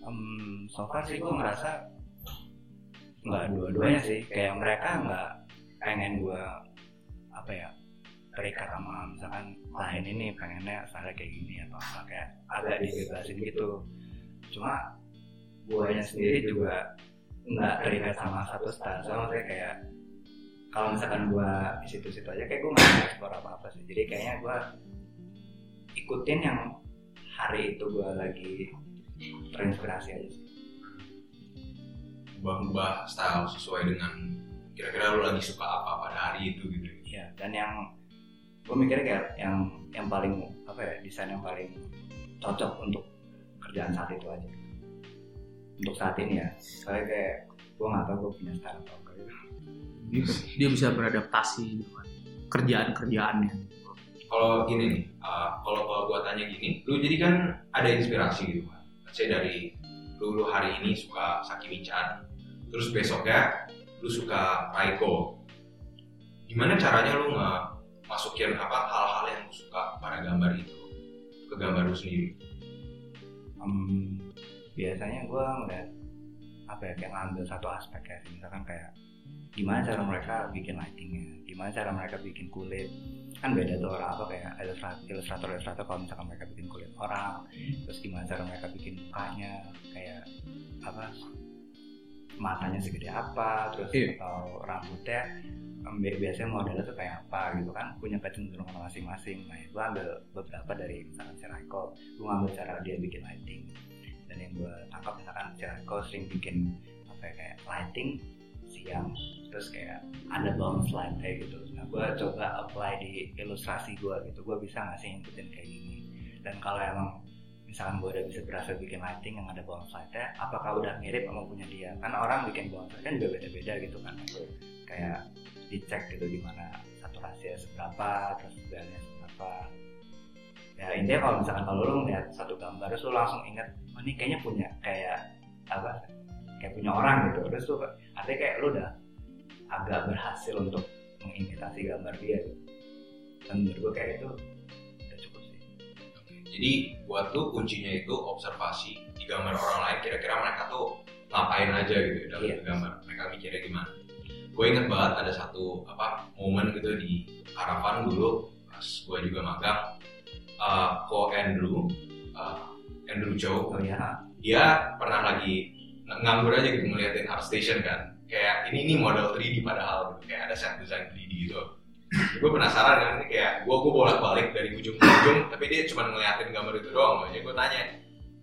[SPEAKER 4] Hmm, so far sih gue ngerasa nggak dua-duanya sih. Kayak mereka nggak pengen gue apa ya terikat sama misalkan lain ini pengennya style kayak gini atau apa kayak agak dibebasin gitu. Cuma guanya sendiri juga nggak terikat sama satu style. Sama maksudnya kayak kalau misalkan gua di situ-situ aja kayak gue nggak eksplor apa-apa sih. Jadi kayaknya gua ikutin yang hari itu gua lagi terinspirasi aja sih
[SPEAKER 3] ubah-ubah style sesuai dengan kira-kira lu lagi suka apa pada hari itu gitu
[SPEAKER 4] Iya, dan yang gue mikirnya kayak yang yang paling apa ya desain yang paling cocok untuk kerjaan saat itu aja. Untuk saat ini ya, soalnya kayak gue nggak tahu gue punya style atau enggak gitu.
[SPEAKER 1] Dia, dia bisa beradaptasi dengan kerjaan-kerjaannya.
[SPEAKER 3] Kalau gini nih uh, kalau kalau gua tanya gini lu jadi kan ada inspirasi gitu kan saya dari lu, hari ini suka Sakimi-chan terus besoknya lu suka Raiko. Gimana caranya lu nggak masukin apa hal-hal yang lu suka pada gambar itu ke gambar lu sendiri?
[SPEAKER 4] Em, biasanya gue ngeliat apa ya kayak ngambil satu aspek ya misalkan kayak gimana cara mereka bikin lightingnya? Gimana cara mereka bikin kulit? Kan beda tuh orang apa kayak ilustrator ilustrator ilustrator kalau misalkan mereka bikin kulit orang. Terus gimana cara mereka bikin mukanya? Kayak apa? Matanya segede apa? Terus
[SPEAKER 1] Iya.
[SPEAKER 4] atau rambutnya biasanya modelnya tuh kayak apa gitu kan? Punya kecenderungan masing-masing. Nah gue ambil beberapa dari misalkan si Raiko. Gue ngambil cara dia bikin lighting. Dan yang gue tangkap misalkan si Raiko sering bikin apa ya, kayak lighting siang terus kayak ada bounce light kayak gitu. Nah gue coba apply di ilustrasi gue gitu. Gue bisa nggak sih ngikutin kayak gini? Dan kalau emang misalkan gue udah bisa berhasil bikin lighting yang ada bounce lightnya apakah udah mirip sama punya dia? Kan orang bikin bounce light kan juga beda-beda gitu kan. Kayak dicek gitu gimana saturasinya seberapa terus belnya seberapa. Ya intinya kalau misalkan kalau lu ngeliat satu gambar terus lu langsung inget oh ini kayaknya punya kayak apa kayak punya orang gitu. Terus tuh artinya kayak lu udah agak berhasil untuk mengimitasi gambar dia gitu dan menurut gue kayak itu udah cukup sih
[SPEAKER 3] Jadi buat lu kuncinya itu observasi di gambar orang lain kira-kira mereka tuh ngapain aja gitu dalam
[SPEAKER 4] Iya.
[SPEAKER 3] gambar. Mereka mikirnya gimana. Gue inget banget ada satu apa momen gitu di Karavan dulu pas gue juga magang uh, ko Andrew uh, Andrew Chow
[SPEAKER 4] oh ya
[SPEAKER 3] dia pernah lagi ng- nganggur aja gitu ngeliatin art station kan kayak ini nih model 3D padahal gitu. kayak ada set design 3D gitu. Gue penasaran kan ini kayak gue gue bolak balik dari ujung ke ujung tapi dia cuma ngeliatin gambar itu doang. Makanya gue tanya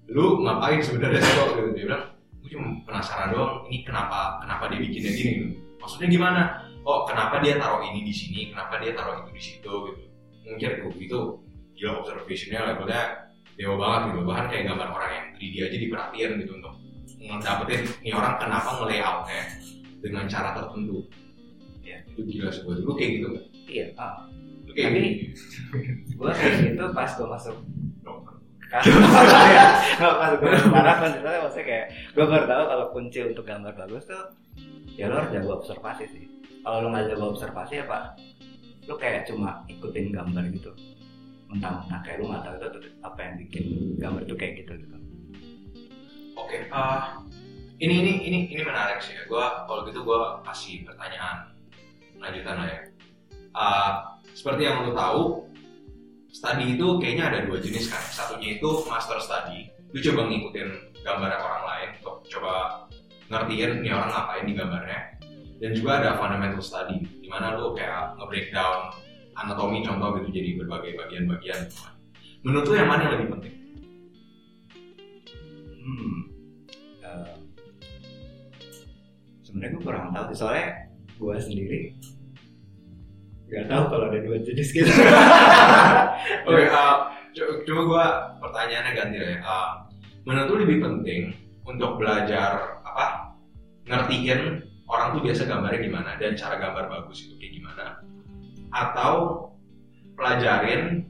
[SPEAKER 3] lu ngapain sebenarnya sih kok? Gitu. Dia bilang gue cuma penasaran doang ini kenapa kenapa dia bikinnya gini? Gitu. maksudnya gimana? Oh kenapa dia taruh ini di sini kenapa dia taruh itu di situ? Gitu. Mungkin gue itu gila observationnya levelnya dewa banget gitu. Bahkan kayak gambar orang yang 3D aja diperhatiin gitu untuk ngedapetin ini orang kenapa nge-layoutnya dengan cara tertentu
[SPEAKER 4] Ya.
[SPEAKER 3] itu gila sih buat lu kayak gitu nggak?
[SPEAKER 4] iya ah.
[SPEAKER 3] Lu kayak
[SPEAKER 4] Tapi-
[SPEAKER 3] gitu.
[SPEAKER 4] gue kayak gitu pas gue masuk nggak pas gue masuk harapan sebenarnya maksudnya kayak gue baru tahu kalau kunci untuk gambar bagus tuh ya lo harus jago observasi sih. Kalau lo nggak jago observasi apa, lo kayak cuma ikutin gambar gitu. Mentang-mentang kayak lo nggak tahu itu apa yang bikin gambar itu kayak gitu gitu.
[SPEAKER 3] Oke, eh, ini ini ini ini menarik sih ya. Gua kalau gitu gua kasih pertanyaan lanjutan lah ya. Eh, seperti yang lo tahu, study itu kayaknya ada dua jenis kan. Satunya itu master study. Lu coba ngikutin gambar orang lain untuk coba ngertiin nih orang ngapain di gambarnya. Dan juga ada fundamental study, di mana lu kayak nge-breakdown anatomi contoh gitu jadi berbagai bagian-bagian. Menurut lu yang mana yang lebih penting?
[SPEAKER 4] Hmm. Sebenarnya gue kurang tahu sih soalnya gue sendiri nggak tahu kalau ada dua jenis gitu.
[SPEAKER 3] Oke, uh, co- coba gua pertanyaannya ganti lah ya. Uh, menurut lu lebih penting untuk belajar apa? Ngertiin orang tuh biasa gambarnya gimana dan cara gambar bagus itu kayak gimana? Atau pelajarin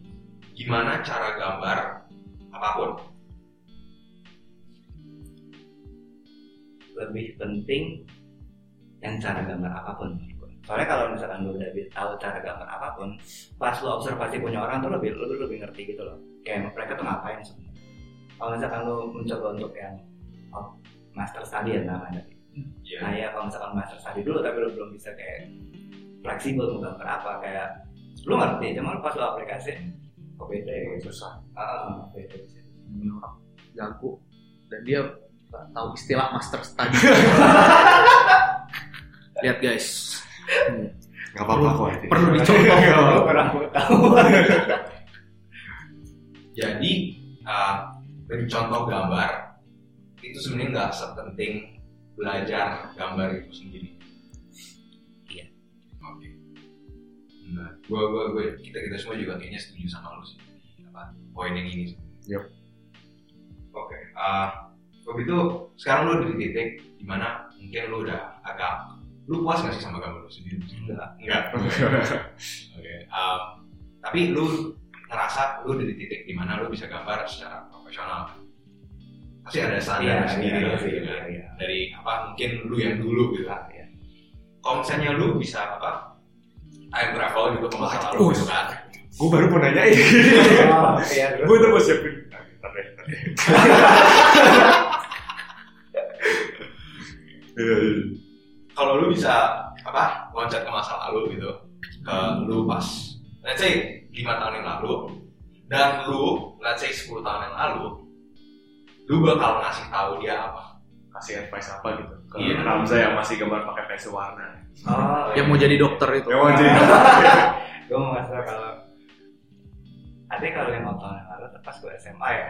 [SPEAKER 3] gimana cara gambar apa pun?
[SPEAKER 4] lebih penting yang cara gambar apa pun. Soalnya kalau misalkan lu udah tahu cara gambar apa pun, pas lu observasi punya orang tuh lebih lu lebih ngerti gitu loh. Kayak mereka tuh ngapain sebenarnya. Kalau misalkan lu mencoba untuk yang oh, master study ya namanya.
[SPEAKER 3] Iya.
[SPEAKER 4] Nah ya kalau misalkan master study dulu tapi lu belum bisa kayak fleksibel mau gambar apa kayak lu ngerti cuma pas lu aplikasi kok beda ya gitu.
[SPEAKER 1] susah
[SPEAKER 4] Ah, beda sih.
[SPEAKER 1] ini orang jago dan dia nggak tahu istilah master study lihat guys Hmm.
[SPEAKER 2] Gak apa-apa kok.
[SPEAKER 1] perlu
[SPEAKER 4] tahu.
[SPEAKER 3] Jadi uh, contoh gambar itu sebenarnya nggak sepenting belajar gambar itu sendiri.
[SPEAKER 4] Iya.
[SPEAKER 3] Oke. Nah, gua, gua, gua, kita kita semua juga kayaknya setuju sama lu sih. Apa poin yang ini?
[SPEAKER 2] Yep.
[SPEAKER 3] Oke. ah kalau gitu sekarang lu di titik di mana mungkin lu udah agak lu puas gak sih sama gambar lu sendiri?
[SPEAKER 4] Enggak.
[SPEAKER 3] Enggak. Oke. um, tapi lu ngerasa lu di titik di mana lu bisa gambar secara profesional. Pasti ada standar
[SPEAKER 4] Iya,
[SPEAKER 3] sendiri
[SPEAKER 4] iya, iya,
[SPEAKER 3] kan.
[SPEAKER 4] iya, iya.
[SPEAKER 3] Dari apa mungkin lu yang dulu gitu.
[SPEAKER 4] Ah, iya.
[SPEAKER 3] Kalau misalnya lu bisa apa? Time travel gitu ke masa lalu gitu kan.
[SPEAKER 2] Gue baru mau nanyain.
[SPEAKER 4] Iya?
[SPEAKER 2] Gue tuh mau siapin. Ntar deh, ntar deh. Iya, iya.
[SPEAKER 3] Kalau lu bisa apa? Loncat ke masa lalu gitu. Ke lu pas let's say 5 tahun yang lalu dan lu let's say 10 tahun yang lalu lu bakal ngasih tahu dia apa?
[SPEAKER 2] Kasih advice apa gitu ke
[SPEAKER 3] Iya.
[SPEAKER 2] Ramza yang masih gambar pakai pensil warna.
[SPEAKER 4] Oh,
[SPEAKER 1] yang mau jadi dokter itu
[SPEAKER 2] Yang mau jadi
[SPEAKER 4] gue mau ngasih tau kalau Artinya kalau lima tahun yang lalu pas gue SMA ya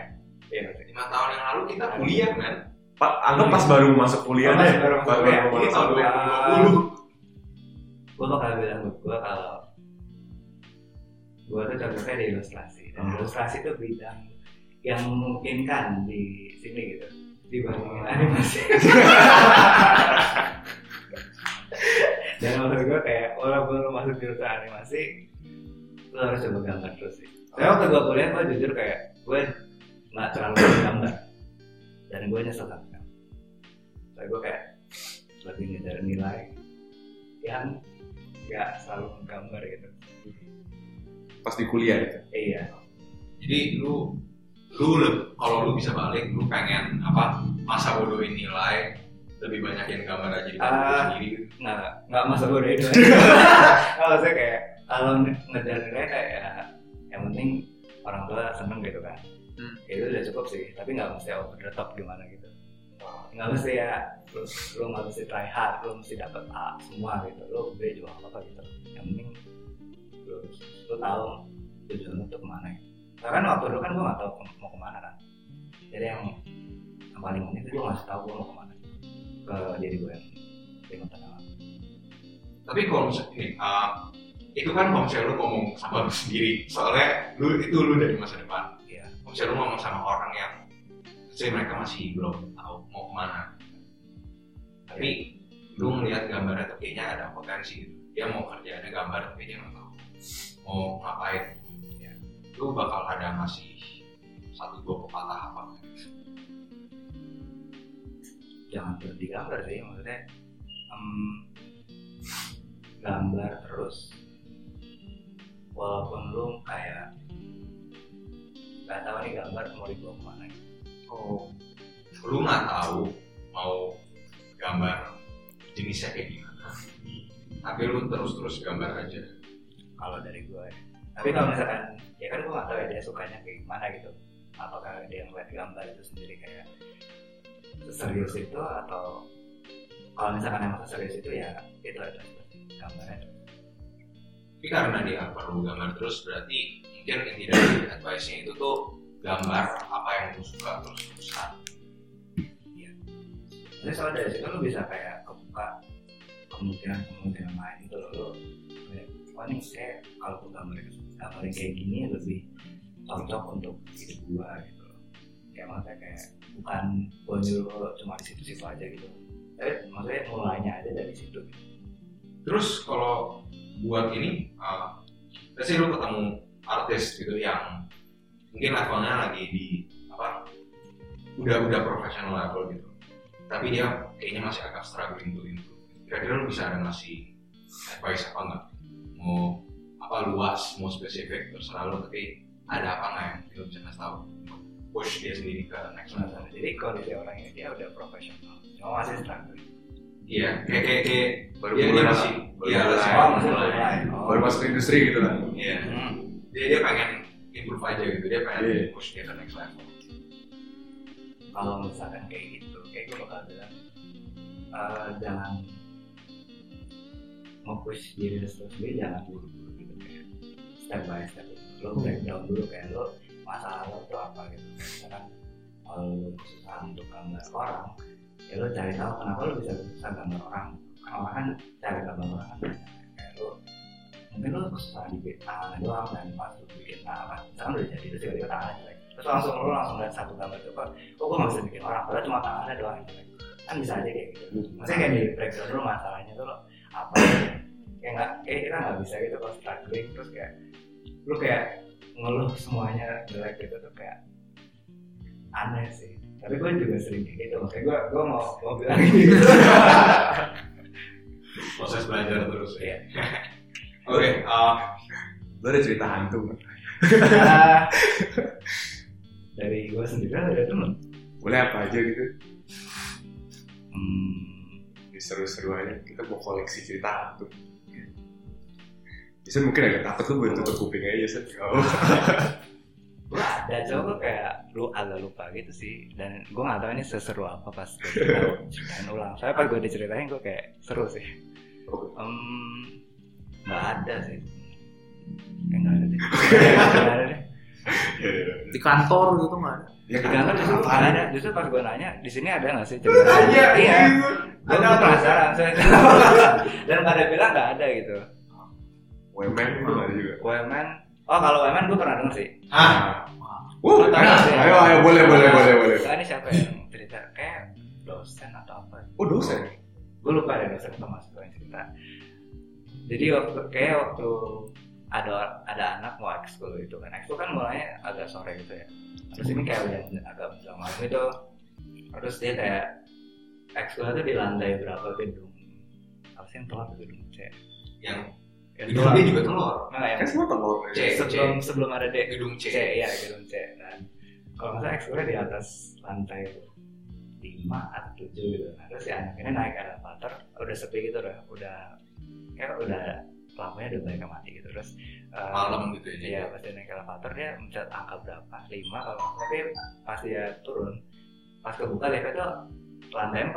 [SPEAKER 4] Iya?
[SPEAKER 3] 5 tahun yang lalu kita kuliah kan?
[SPEAKER 2] Pak, anggap pas baru masuk kuliah deh.
[SPEAKER 4] baru masuk
[SPEAKER 2] Baru-
[SPEAKER 4] kuliah.
[SPEAKER 2] baru
[SPEAKER 3] Ini tahun
[SPEAKER 2] masuk.
[SPEAKER 3] 2020.
[SPEAKER 4] Gue bakal bilang buat gue kalau Gue tuh cocoknya di ilustrasi Dan
[SPEAKER 2] Oh.
[SPEAKER 4] ilustrasi tuh bidang yang memungkinkan di sini gitu Dibandingin animasi Dan menurut gue kayak walaupun lu masuk jurusan animasi Lu harus coba gambar terus sih Saya waktu gue kuliah gue jujur kayak Gue gak terlalu gambar Dan gue nyesel kan Tapi gue kayak lebih ngejar nilai yang nggak selalu menggambar gitu.
[SPEAKER 2] Pas di kuliah gitu.
[SPEAKER 4] Iya.
[SPEAKER 3] Jadi lu lu kalau lu bisa balik lu pengen apa masa bodohin nilai lebih banyakin gambar aja di
[SPEAKER 4] Ah.
[SPEAKER 3] lu sendiri
[SPEAKER 4] nggak nggak masa bodoh itu nggak maksudnya kayak kalau nge- ngejar nilai kayak ya, yang penting orang tua seneng gitu kan
[SPEAKER 1] Hmm.
[SPEAKER 4] itu udah cukup sih. Tapi nggak mesti over the top gimana gitu. Nggak mesti ya. Lu lu nggak mesti try hard lu mesti dapet A semua gitu. Lu B juga nggak apa gitu. Yang penting lu lu tahu tujuan lu tuh ke mana gitu. Nah, kan waktu dulu kan gue nggak tahu mau ke mana kan. Jadi yang yang paling penting itu gue ngasih tahu gue mau ke mana ke diri gue yang lima tahun lalu
[SPEAKER 3] Tapi kalau misalnya ini, uh, itu kan kalau misalnya lu ngomong sama lu sendiri, soalnya lu itu lu dari masa depan. Lu ngomong sama orang yang, saya mereka masih belum tahu mau ke mana. Tapi lu ngeliat gambarnya tuh kayaknya ada potensi gitu. Dia mau kerjaannya gambar tapi dia nggak tahu mau ngapain. Ya. Lu bakal ada ngasih satu dua pepatah apa?
[SPEAKER 4] jangan berhenti gambar sih maksudnya em, gambar terus walaupun lu kayak nggak tahu nih gambar mau dibawa ke mana gitu.
[SPEAKER 3] Oh, lu nggak tahu mau gambar jenisnya kayak gimana. Tapi lu terus-terus gambar aja.
[SPEAKER 4] kalau dari gue ya. tapi kalau misalkan ya kan gue nggak tahu ya dia sukanya kayak gimana gitu apakah dia ngeliat gambar itu sendiri kayak serius itu atau kalau misalkan emang serius itu ya itu ada gambarnya
[SPEAKER 3] Tapi karena dia perlu gambar terus berarti mungkin inti dari advice-nya itu tuh gambar apa yang lu suka terus terusan.
[SPEAKER 4] Jadi soal dari situ lu bisa kayak kebuka kemungkinan-kemungkinan lain itu kayak, wah nih saya kalau gue gambar gambar yang kayak gini lebih cocok untuk hidup gua gitu loh. Kayak maksudnya kayak bukan gua nyuruh cuma di situ-situ aja gitu. Tapi maksudnya mulainya aja dari situ. Gitu.
[SPEAKER 3] Terus kalau buat ini, uh, let's say lu ketemu artis gitu yang mungkin levelnya lagi di apa udah udah professional level gitu tapi dia kayaknya masih agak struggling to improve kira-kira lu bisa ada ngasih advice apa enggak mau apa luas mau spesifik terserah lu tapi ada apa nggak yang lu bisa kasih tahu push dia sendiri ke next level?
[SPEAKER 4] Jadi kondisi orang ini dia udah profesional, cuma masih struggling.
[SPEAKER 3] Iya kayak kayak kayak
[SPEAKER 2] Baru
[SPEAKER 3] dia
[SPEAKER 2] mulai.
[SPEAKER 3] masih
[SPEAKER 2] Baru mulai.
[SPEAKER 3] masih baru mulai.
[SPEAKER 4] Oh.
[SPEAKER 2] Baru masuk industri gitu lah.
[SPEAKER 3] iya
[SPEAKER 4] Hmm.
[SPEAKER 3] dia dia pengen improve aja gitu dia pengen
[SPEAKER 2] Iya.
[SPEAKER 3] push dia ke next level
[SPEAKER 4] kalau misalkan kayak gitu kayak gue bakal bilang eh, jangan nge-push diri lu sendiri jangan buru-buru gitu kayak step by step lo breakdown dulu kayak lo masalah lo tuh apa gitu misalkan kalau lo susah untuk gambar orang ya lo cari tahu kenapa lo bisa susah gambar orang. Karena orang kan cari gambar orang kan kayak lo mungkin lo di tangan doang dan pas lo bikin apa misalkan udah jadi terus tiba-tiba tangannya jelek terus langsung lo langsung lihat satu gambar kok kok gue gak bisa bikin orang? Padahal cuma tangannya doang yang jelek kan bisa aja kayak gitu. Maksudnya kayak di breakdown dulu masalahnya tuh lo apa kayak nggak kayak kita nggak bisa gitu kalau struggling terus kayak lu kayak ngeluh semuanya jelek gitu tuh kayak aneh sih tapi gue juga sering kayak gitu makanya gue gue mau mau bilang gitu
[SPEAKER 3] proses belajar terus ya
[SPEAKER 4] Iya.
[SPEAKER 3] oke uh,
[SPEAKER 2] Lo ada cerita hantu
[SPEAKER 4] dari gue sendiri kan ada temen
[SPEAKER 2] Boleh apa aja gitu?
[SPEAKER 4] hmm,
[SPEAKER 2] Ini seru-seru aja. Kita mau koleksi cerita hantu. Bisa mungkin agak takut lu buat tutup kuping aja sih. Oh.
[SPEAKER 4] Ada coba gue kayak lu agak lupa gitu sih. Dan gue nggak tahu ini seseru apa pas gue ceritain ulang. Soalnya pas gue diceritain gue kayak seru sih. Em, nggak ada sih. Kayak nggak ada deh. Nggak ada deh.
[SPEAKER 1] Di kantor gitu nggak ada.
[SPEAKER 2] Ya
[SPEAKER 4] di kantor justru nggak ada. Justru pas gue nanya di sini ada nggak sih cerita? Iya.
[SPEAKER 2] gitu.
[SPEAKER 4] gue tuh penasaran saya dan pada bilang nggak ada gitu.
[SPEAKER 2] Wemen itu nggak ada juga.
[SPEAKER 4] Women oh kalau women gue pernah denger sih.
[SPEAKER 3] Ah
[SPEAKER 2] Wuh,
[SPEAKER 4] nggak sih?
[SPEAKER 2] ayo, ayo, boleh, boleh, boleh, boleh.
[SPEAKER 4] Soalnya ini siapa yang cerita? Kayak dosen atau apa.
[SPEAKER 2] Oh dosen.
[SPEAKER 4] gue lupa deh dosen atau mahasiswa yang cerita. Jadi waktu kayak waktu ada ada anak mau ekskul itu kan. Ekskul kan mulainya agak sore gitu ya. Terus ini kayak udah agak menjelang malam itu terus dia kayak ekskul tuh di lantai berapa gedung? Apa sih yang telur gedung C.
[SPEAKER 3] Yang
[SPEAKER 4] yang
[SPEAKER 3] gedung D juga telur.
[SPEAKER 4] Nggak, yang
[SPEAKER 2] Kan semua telur.
[SPEAKER 3] C.
[SPEAKER 4] sebelum sebelum ada D
[SPEAKER 3] Gedung C.
[SPEAKER 4] C ya gedung C nah kalau nggak salah ekskulnya di atas lantai lima atau tujuh gitu nah terus si anak ini naik elevator udah sepi gitu udah udah kayak udah lampunya udah banyak mati gitu terus eh,
[SPEAKER 3] Malam gitu ya.
[SPEAKER 4] Iya, pas dia naik elevator dia mencet angka berapa? 5 kalau tapi pas dia turun pas kebuka liftnya tuh lantai 4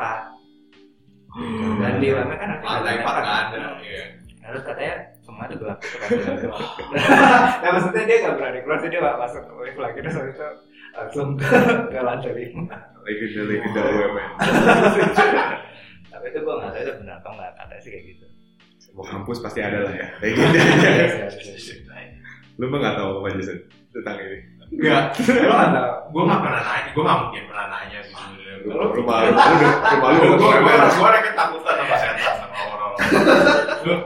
[SPEAKER 4] dan di UMR kan ada
[SPEAKER 3] Lantai empat
[SPEAKER 4] kan?
[SPEAKER 3] nggak ada. Iya.
[SPEAKER 4] Nah, terus katanya semua itu gelap itu nah maksudnya dia nggak berani keluar dia nggak masuk lift lagi terus itu langsung ke lantai 5
[SPEAKER 2] Legenda legenda UMN.
[SPEAKER 4] tapi itu gue nggak tahu itu benar atau nggak katanya sih kayak gitu
[SPEAKER 2] Semua kampus pasti ada lah ya. Legenda. Lu mah nggak tahu apa Jason tentang ini.
[SPEAKER 3] Enggak.
[SPEAKER 4] Lo nggak tahu
[SPEAKER 3] Gue nggak pernah nanya. Gue nggak mungkin pernah nanya sih sebenarnya.
[SPEAKER 2] Rumah lu rumah lu lu
[SPEAKER 3] Gue gue
[SPEAKER 2] UMN.
[SPEAKER 3] gue orang ketakutan sama setan sama horor.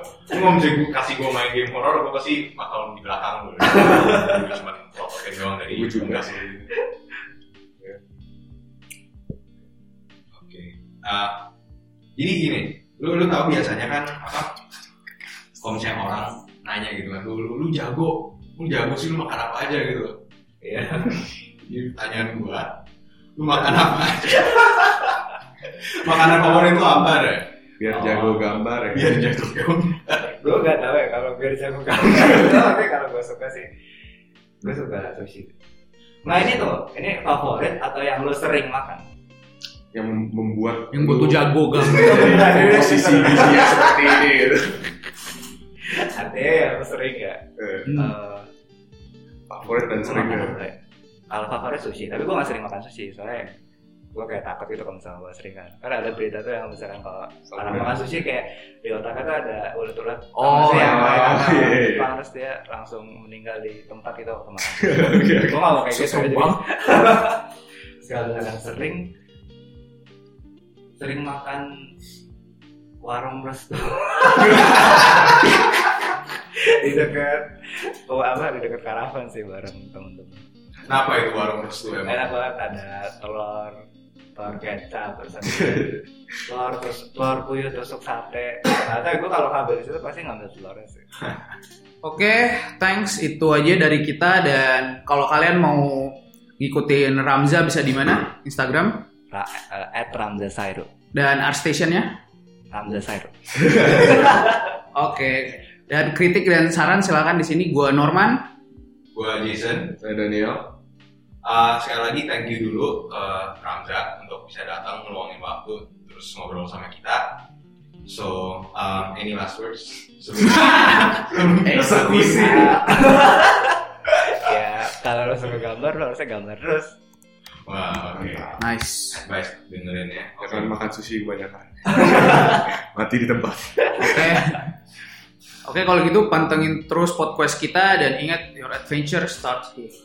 [SPEAKER 3] Lu mau gua kasih gue main game horor, gue pasti bakal di belakang lu. Gue cuma protokin doang dari
[SPEAKER 2] Gue juga sih.
[SPEAKER 3] Oke. Ah, jadi gini, lu lu tahu biasanya kan apa? Kalau misalnya orang nanya gitu kan, lu, lu, lu jago, lu jago sih lu makan apa aja gitu.
[SPEAKER 4] iya
[SPEAKER 3] Jadi pertanyaan gua, lu makan apa aja? Makanan favorit lu apa deh?
[SPEAKER 2] Biar
[SPEAKER 4] Oh.
[SPEAKER 2] jago gambar ya.
[SPEAKER 3] Biar jatuh dong.
[SPEAKER 4] gue nggak tahu ya kalau biar saya buka tapi kalau gue suka sih gue suka sushi nah ini tuh ini favorit atau yang lu sering makan
[SPEAKER 2] Yang membuat
[SPEAKER 1] Yang butuh
[SPEAKER 2] lu
[SPEAKER 1] jago gambar.
[SPEAKER 2] Iya, posisi gizinya seperti ini gitu.
[SPEAKER 4] artinya yang sering ya
[SPEAKER 2] Eh,
[SPEAKER 1] Hmm.
[SPEAKER 4] Eh,
[SPEAKER 2] Favorit dan sering ya.
[SPEAKER 4] ya? kalau favorit sushi tapi gue gak sering makan sushi soalnya gue kayak takut gitu kalau misalnya gue sering kan. Karena ada berita tuh yang misalkan kalau orang makan sushi kayak di otaknya tuh ada ulat-ulat.
[SPEAKER 1] Oh,
[SPEAKER 4] Maksudnya yang
[SPEAKER 2] iya,
[SPEAKER 4] kayak
[SPEAKER 2] iya, iya.
[SPEAKER 4] Terus dia langsung meninggal di tempat itu waktu makan gue gak mau kayak gitu jadi yang sering sering makan warung resto. Di dekat oh apa? Di dekat karavan sih bareng temen-temen
[SPEAKER 3] Kenapa itu warung restu emang?
[SPEAKER 4] enak banget ada telur telur kecap terus ada telur terus telur puyuh tusuk sate ternyata gue kalau ngambil di situ pasti ngambil telurnya sih
[SPEAKER 1] Oke, thanks. Itu aja dari kita dan kalau kalian mau ngikutin Ramza bisa di mana? Instagram
[SPEAKER 4] Ra, eh, at Ramza Sairu
[SPEAKER 1] dan art stationnya.
[SPEAKER 4] Ramza Sairu
[SPEAKER 1] Oke. Dan kritik dan saran silakan di sini. Gua Norman.
[SPEAKER 3] Gua Jason.
[SPEAKER 2] Saya Daniel.
[SPEAKER 3] Uh, sekali lagi thank you dulu ke Ramza untuk bisa datang meluangin waktu terus ngobrol sama kita. So, um, any last words? Sebelum,
[SPEAKER 2] Eksekusi.
[SPEAKER 4] ya kalau lo suka gambar lo harusnya gambar terus
[SPEAKER 3] Wah, oke.
[SPEAKER 1] Nice.
[SPEAKER 3] Advice dengerin ya. Oke.
[SPEAKER 2] Jangan makan sushi kebanyakan. Mati di tempat.
[SPEAKER 1] Oke. Oke, kalau gitu pantengin terus podcast kita dan ingat your adventure starts here.